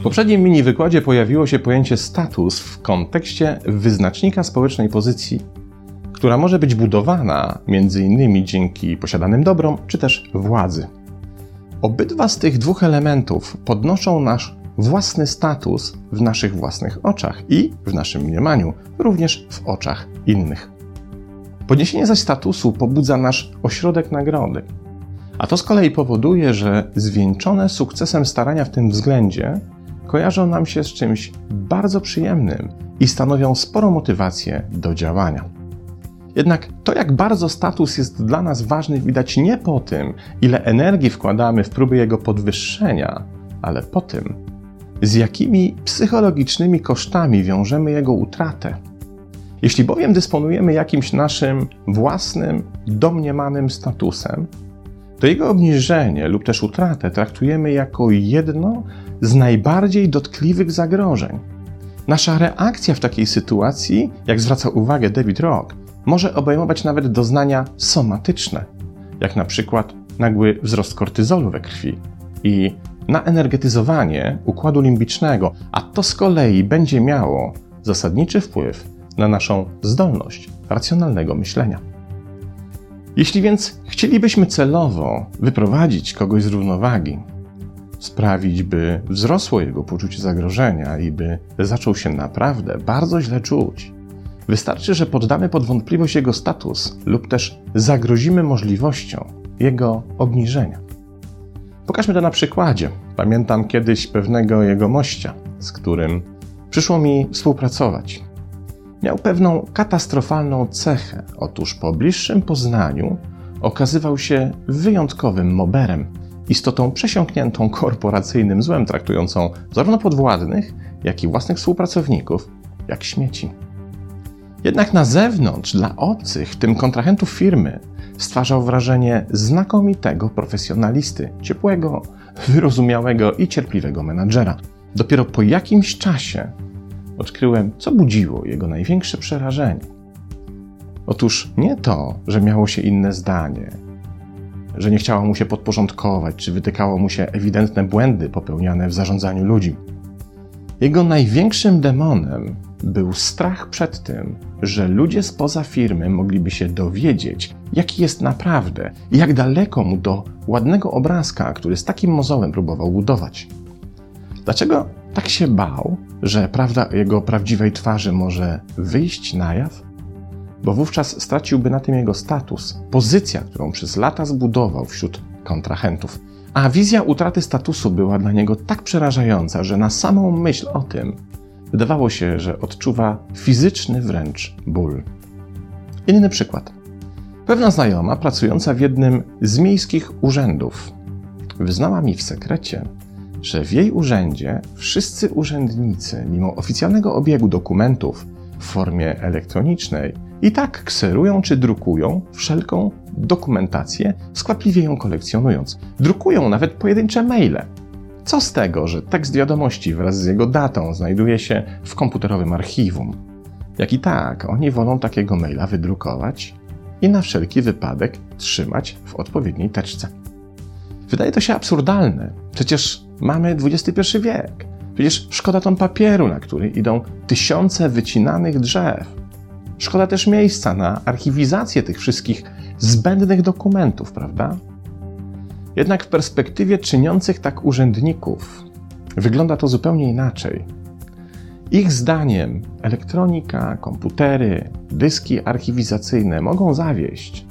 W poprzednim mini wykładzie pojawiło się pojęcie status w kontekście wyznacznika społecznej pozycji, która może być budowana m.in. dzięki posiadanym dobrom czy też władzy. Obydwa z tych dwóch elementów podnoszą nasz własny status w naszych własnych oczach i w naszym mniemaniu, również w oczach innych. Podniesienie zaś statusu pobudza nasz ośrodek nagrody, a to z kolei powoduje, że zwieńczone sukcesem starania w tym względzie kojarzą nam się z czymś bardzo przyjemnym i stanowią sporą motywację do działania. Jednak to, jak bardzo status jest dla nas ważny, widać nie po tym, ile energii wkładamy w próby jego podwyższenia, ale po tym, z jakimi psychologicznymi kosztami wiążemy jego utratę. Jeśli bowiem dysponujemy jakimś naszym własnym, domniemanym statusem, to jego obniżenie lub też utratę traktujemy jako jedno z najbardziej dotkliwych zagrożeń. Nasza reakcja w takiej sytuacji, jak zwraca uwagę David Rock, może obejmować nawet doznania somatyczne, jak na przykład nagły wzrost kortyzolu we krwi i naenergetyzowanie układu limbicznego, a to z kolei będzie miało zasadniczy wpływ na naszą zdolność racjonalnego myślenia. Jeśli więc chcielibyśmy celowo wyprowadzić kogoś z równowagi, sprawić, by wzrosło jego poczucie zagrożenia i by zaczął się naprawdę bardzo źle czuć, wystarczy, że poddamy pod wątpliwość jego status lub też zagrozimy możliwością jego obniżenia. Pokażmy to na przykładzie. Pamiętam kiedyś pewnego jego mościa, z którym przyszło mi współpracować. Miał pewną katastrofalną cechę. Otóż po bliższym poznaniu okazywał się wyjątkowym moberem, istotą przesiąkniętą korporacyjnym złem, traktującą zarówno podwładnych, jak i własnych współpracowników jak śmieci. Jednak na zewnątrz, dla obcych, w tym kontrahentów firmy, stwarzał wrażenie znakomitego profesjonalisty, ciepłego, wyrozumiałego i cierpliwego menadżera. Dopiero po jakimś czasie odkryłem, co budziło jego największe przerażenie. Otóż nie to, że miało się inne zdanie, że nie chciało mu się podporządkować, czy wytykało mu się ewidentne błędy popełniane w zarządzaniu ludźmi. Jego największym demonem był strach przed tym, że ludzie spoza firmy mogliby się dowiedzieć, jaki jest naprawdę i jak daleko mu do ładnego obrazka, który z takim mozołem próbował budować. Dlaczego tak się bał, że prawda jego prawdziwej twarzy może wyjść na jaw? Bo wówczas straciłby na tym jego status, pozycja, którą przez lata zbudował wśród kontrahentów. A wizja utraty statusu była dla niego tak przerażająca, że na samą myśl o tym wydawało się, że odczuwa fizyczny wręcz ból. Inny przykład. Pewna znajoma, pracująca w jednym z miejskich urzędów, wyznała mi w sekrecie, że w jej urzędzie wszyscy urzędnicy, mimo oficjalnego obiegu dokumentów w formie elektronicznej, i tak kserują czy drukują wszelką dokumentację, skwapliwie ją kolekcjonując. Drukują nawet pojedyncze maile. Co z tego, że tekst wiadomości wraz z jego datą znajduje się w komputerowym archiwum? Jak i tak, oni wolą takiego maila wydrukować i na wszelki wypadek trzymać w odpowiedniej teczce. Wydaje to się absurdalne. Przecież mamy XXI wiek. Przecież szkoda ton papieru, na który idą tysiące wycinanych drzew. Szkoda też miejsca na archiwizację tych wszystkich zbędnych dokumentów, prawda? Jednak w perspektywie czyniących tak urzędników wygląda to zupełnie inaczej. Ich zdaniem elektronika, komputery, dyski archiwizacyjne mogą zawieść.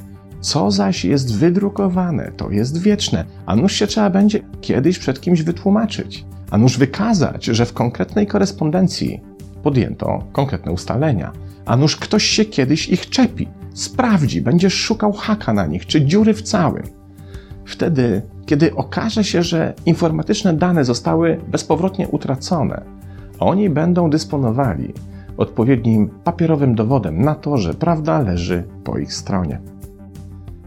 Co zaś jest wydrukowane, to jest wieczne, a nuż się trzeba będzie kiedyś przed kimś wytłumaczyć, a nuż wykazać, że w konkretnej korespondencji podjęto konkretne ustalenia, a nuż ktoś się kiedyś ich czepi, sprawdzi, będzie szukał haka na nich czy dziury w całym. Wtedy, kiedy okaże się, że informatyczne dane zostały bezpowrotnie utracone, oni będą dysponowali odpowiednim papierowym dowodem na to, że prawda leży po ich stronie.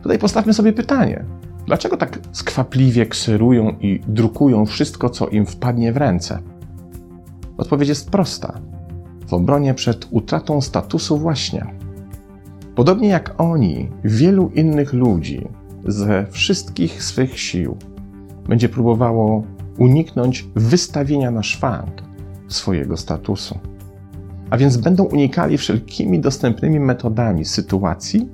Tutaj postawmy sobie pytanie: dlaczego tak skwapliwie kserują i drukują wszystko, co im wpadnie w ręce? Odpowiedź jest prosta. W obronie przed utratą statusu właśnie. Podobnie jak oni, wielu innych ludzi ze wszystkich swych sił będzie próbowało uniknąć wystawienia na szwank swojego statusu. A więc będą unikali wszelkimi dostępnymi metodami sytuacji,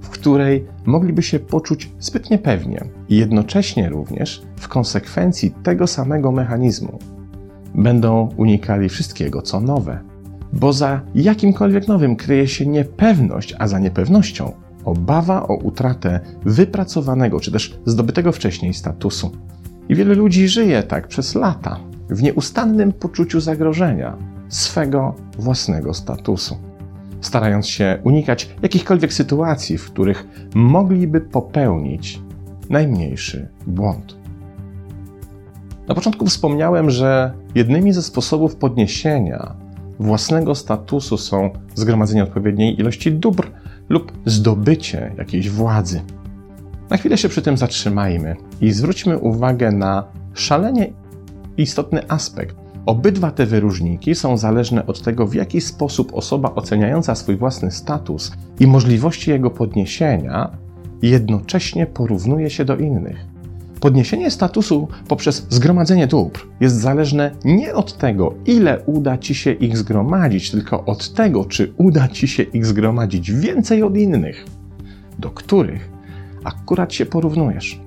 w której mogliby się poczuć zbyt niepewnie i jednocześnie również w konsekwencji tego samego mechanizmu będą unikali wszystkiego, co nowe. Bo za jakimkolwiek nowym kryje się niepewność, a za niepewnością obawa o utratę wypracowanego czy też zdobytego wcześniej statusu. I wiele ludzi żyje tak przez lata, w nieustannym poczuciu zagrożenia swego własnego statusu, starając się unikać jakichkolwiek sytuacji, w których mogliby popełnić najmniejszy błąd. Na początku wspomniałem, że jednymi ze sposobów podniesienia własnego statusu są zgromadzenie odpowiedniej ilości dóbr lub zdobycie jakiejś władzy. Na chwilę się przy tym zatrzymajmy i zwróćmy uwagę na szalenie istotny aspekt. Obydwa te wyróżniki są zależne od tego, w jaki sposób osoba oceniająca swój własny status i możliwości jego podniesienia jednocześnie porównuje się do innych. Podniesienie statusu poprzez zgromadzenie dóbr jest zależne nie od tego, ile uda ci się ich zgromadzić, tylko od tego, czy uda ci się ich zgromadzić więcej od innych, do których akurat się porównujesz.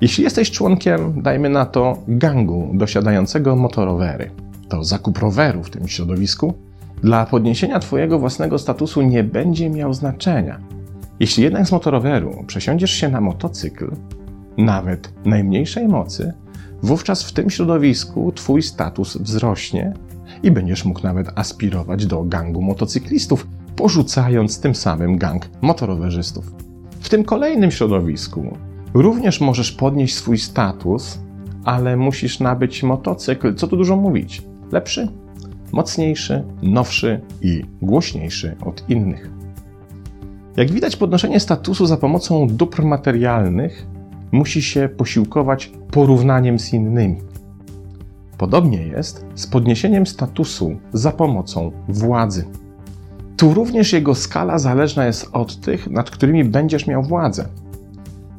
Jeśli jesteś członkiem, dajmy na to, gangu dosiadającego motorowery, to zakup roweru w tym środowisku dla podniesienia Twojego własnego statusu nie będzie miał znaczenia. Jeśli jednak z motoroweru przesiądziesz się na motocykl, nawet najmniejszej mocy, wówczas w tym środowisku Twój status wzrośnie i będziesz mógł nawet aspirować do gangu motocyklistów, porzucając tym samym gang motorowerzystów. W tym kolejnym środowisku również możesz podnieść swój status, ale musisz nabyć motocykl, co tu dużo mówić, lepszy, mocniejszy, nowszy i głośniejszy od innych. Jak widać, podnoszenie statusu za pomocą dóbr materialnych musi się posiłkować porównaniem z innymi. Podobnie jest z podniesieniem statusu za pomocą władzy. Tu również jego skala zależna jest od tych, nad którymi będziesz miał władzę.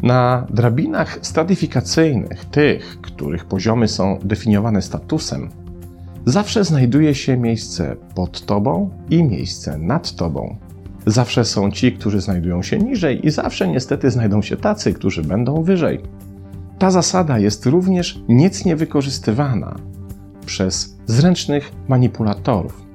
Na drabinach stratyfikacyjnych, tych, których poziomy są definiowane statusem, zawsze znajduje się miejsce pod tobą i miejsce nad tobą. Zawsze są ci, którzy znajdują się niżej, i zawsze niestety znajdą się tacy, którzy będą wyżej. Ta zasada jest również niecnie wykorzystywana przez zręcznych manipulatorów.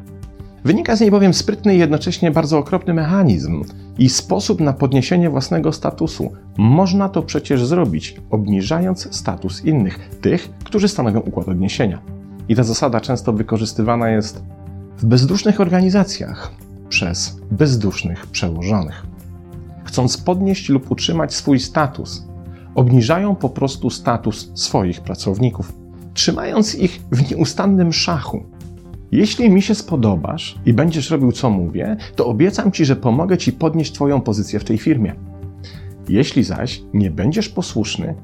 Wynika z niej bowiem sprytny i jednocześnie bardzo okropny mechanizm i sposób na podniesienie własnego statusu. Można to przecież zrobić, obniżając status innych, tych, którzy stanowią układ odniesienia. I ta zasada często wykorzystywana jest w bezdusznych organizacjach przez bezdusznych przełożonych. Chcąc podnieść lub utrzymać swój status, obniżają po prostu status swoich pracowników, trzymając ich w nieustannym szachu jeśli mi się spodobasz i będziesz robił co mówię, to obiecam ci, że pomogę ci podnieść Twoją pozycję w tej firmie. Jeśli zaś nie będziesz posłuszny,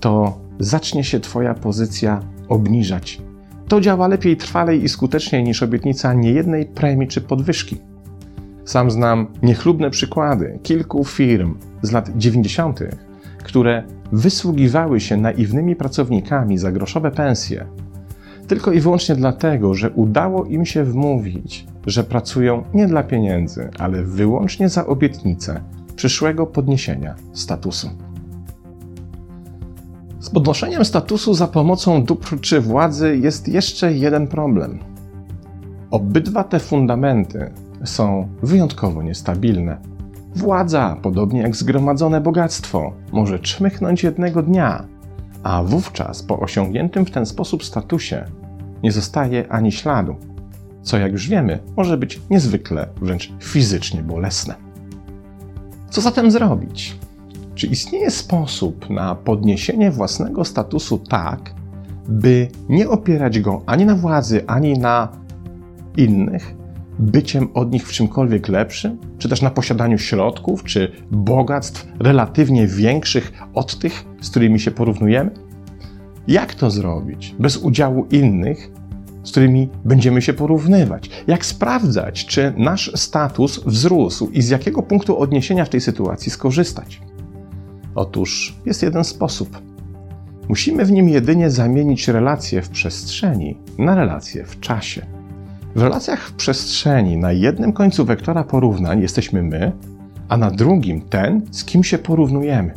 to zacznie się Twoja pozycja obniżać. To działa lepiej, trwalej i skuteczniej niż obietnica niejednej premii czy podwyżki. Sam znam niechlubne przykłady kilku firm z lat 90., które wysługiwały się naiwnymi pracownikami za groszowe pensje tylko i wyłącznie dlatego, że udało im się wmówić, że pracują nie dla pieniędzy, ale wyłącznie za obietnicę przyszłego podniesienia statusu. Z podnoszeniem statusu za pomocą dóbr czy władzy jest jeszcze jeden problem. Obydwa te fundamenty są wyjątkowo niestabilne. Władza, podobnie jak zgromadzone bogactwo, może czmychnąć jednego dnia, a wówczas po osiągniętym w ten sposób statusie nie zostaje ani śladu, co jak już wiemy może być niezwykle, wręcz fizycznie bolesne. Co zatem zrobić? Czy istnieje sposób na podniesienie własnego statusu tak, by nie opierać go ani na władzy, ani na innych, byciem od nich w czymkolwiek lepszym, czy też na posiadaniu środków, czy bogactw relatywnie większych od tych, z którymi się porównujemy? Jak to zrobić bez udziału innych z którymi będziemy się porównywać. Jak sprawdzać, czy nasz status wzrósł i z jakiego punktu odniesienia w tej sytuacji skorzystać? Otóż jest jeden sposób. Musimy w nim jedynie zamienić relacje w przestrzeni na relacje w czasie. W relacjach w przestrzeni na jednym końcu wektora porównań jesteśmy my, a na drugim ten, z kim się porównujemy.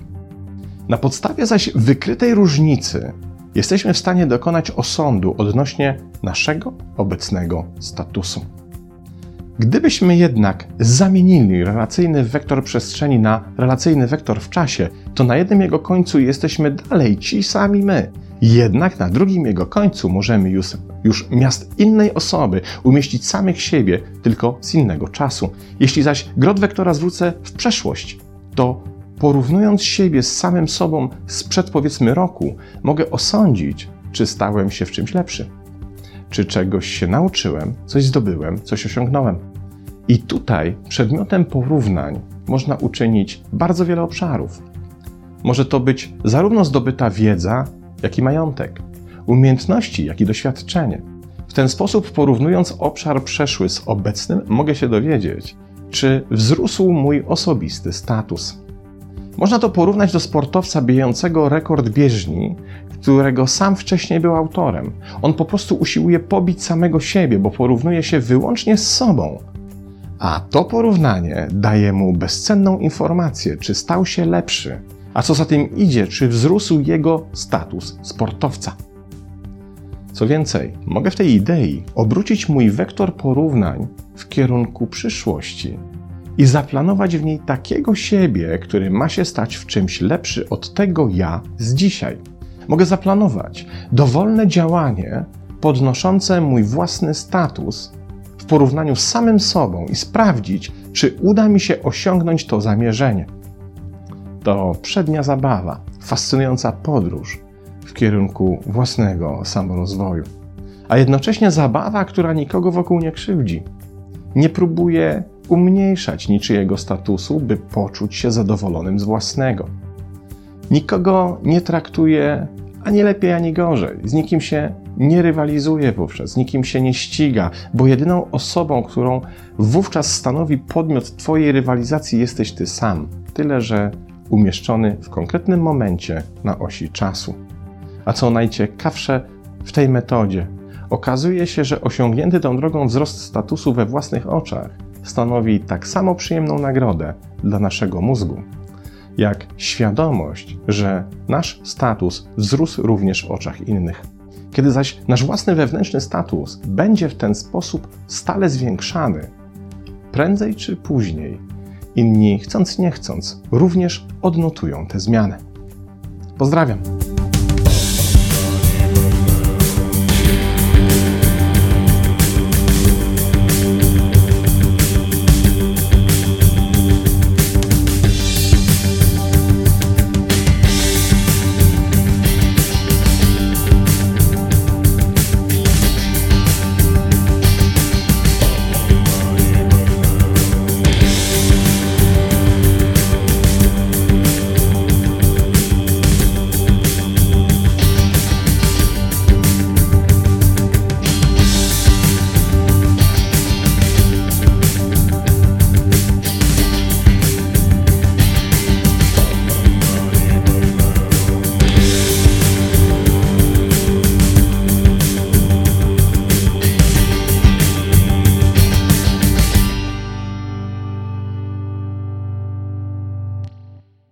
Na podstawie zaś wykrytej różnicy jesteśmy w stanie dokonać osądu odnośnie naszego obecnego statusu. Gdybyśmy jednak zamienili relacyjny wektor przestrzeni na relacyjny wektor w czasie, to na jednym jego końcu jesteśmy dalej ci sami my. Jednak na drugim jego końcu możemy już, już miast innej osoby umieścić samych siebie, tylko z innego czasu. Jeśli zaś grot wektora zwrócę w przeszłość, to porównując siebie z samym sobą sprzed powiedzmy roku, mogę osądzić, czy stałem się w czymś lepszy, czy czegoś się nauczyłem, coś zdobyłem, coś osiągnąłem. I tutaj przedmiotem porównań można uczynić bardzo wiele obszarów. Może to być zarówno zdobyta wiedza, jak i majątek, umiejętności, jak i doświadczenie. W ten sposób, porównując obszar przeszły z obecnym, mogę się dowiedzieć, czy wzrósł mój osobisty status. Można to porównać do sportowca bijącego rekord bieżni, którego sam wcześniej był autorem. On po prostu usiłuje pobić samego siebie, bo porównuje się wyłącznie z sobą. A to porównanie daje mu bezcenną informację, czy stał się lepszy, a co za tym idzie, czy wzrósł jego status sportowca. Co więcej, mogę w tej idei obrócić mój wektor porównań w kierunku przyszłości i zaplanować w niej takiego siebie, który ma się stać w czymś lepszy od tego ja z dzisiaj. Mogę zaplanować dowolne działanie podnoszące mój własny status w porównaniu z samym sobą i sprawdzić, czy uda mi się osiągnąć to zamierzenie. To przednia zabawa, fascynująca podróż w kierunku własnego samorozwoju, a jednocześnie zabawa, która nikogo wokół nie krzywdzi. Nie próbuje umniejszać niczyjego statusu, by poczuć się zadowolonym z własnego. Nikogo nie traktuje ani lepiej, ani gorzej. Z nikim się nie rywalizuje wówczas, z nikim się nie ściga, bo jedyną osobą, którą wówczas stanowi podmiot Twojej rywalizacji, jesteś Ty sam. Tyle, że umieszczony w konkretnym momencie na osi czasu. A co najciekawsze w tej metodzie, okazuje się, że osiągnięty tą drogą wzrost statusu we własnych oczach stanowi tak samo przyjemną nagrodę dla naszego mózgu, jak świadomość, że nasz status wzrósł również w oczach innych. Kiedy zaś nasz własny wewnętrzny status będzie w ten sposób stale zwiększany, prędzej czy później inni, chcąc nie chcąc, również odnotują te zmiany. Pozdrawiam.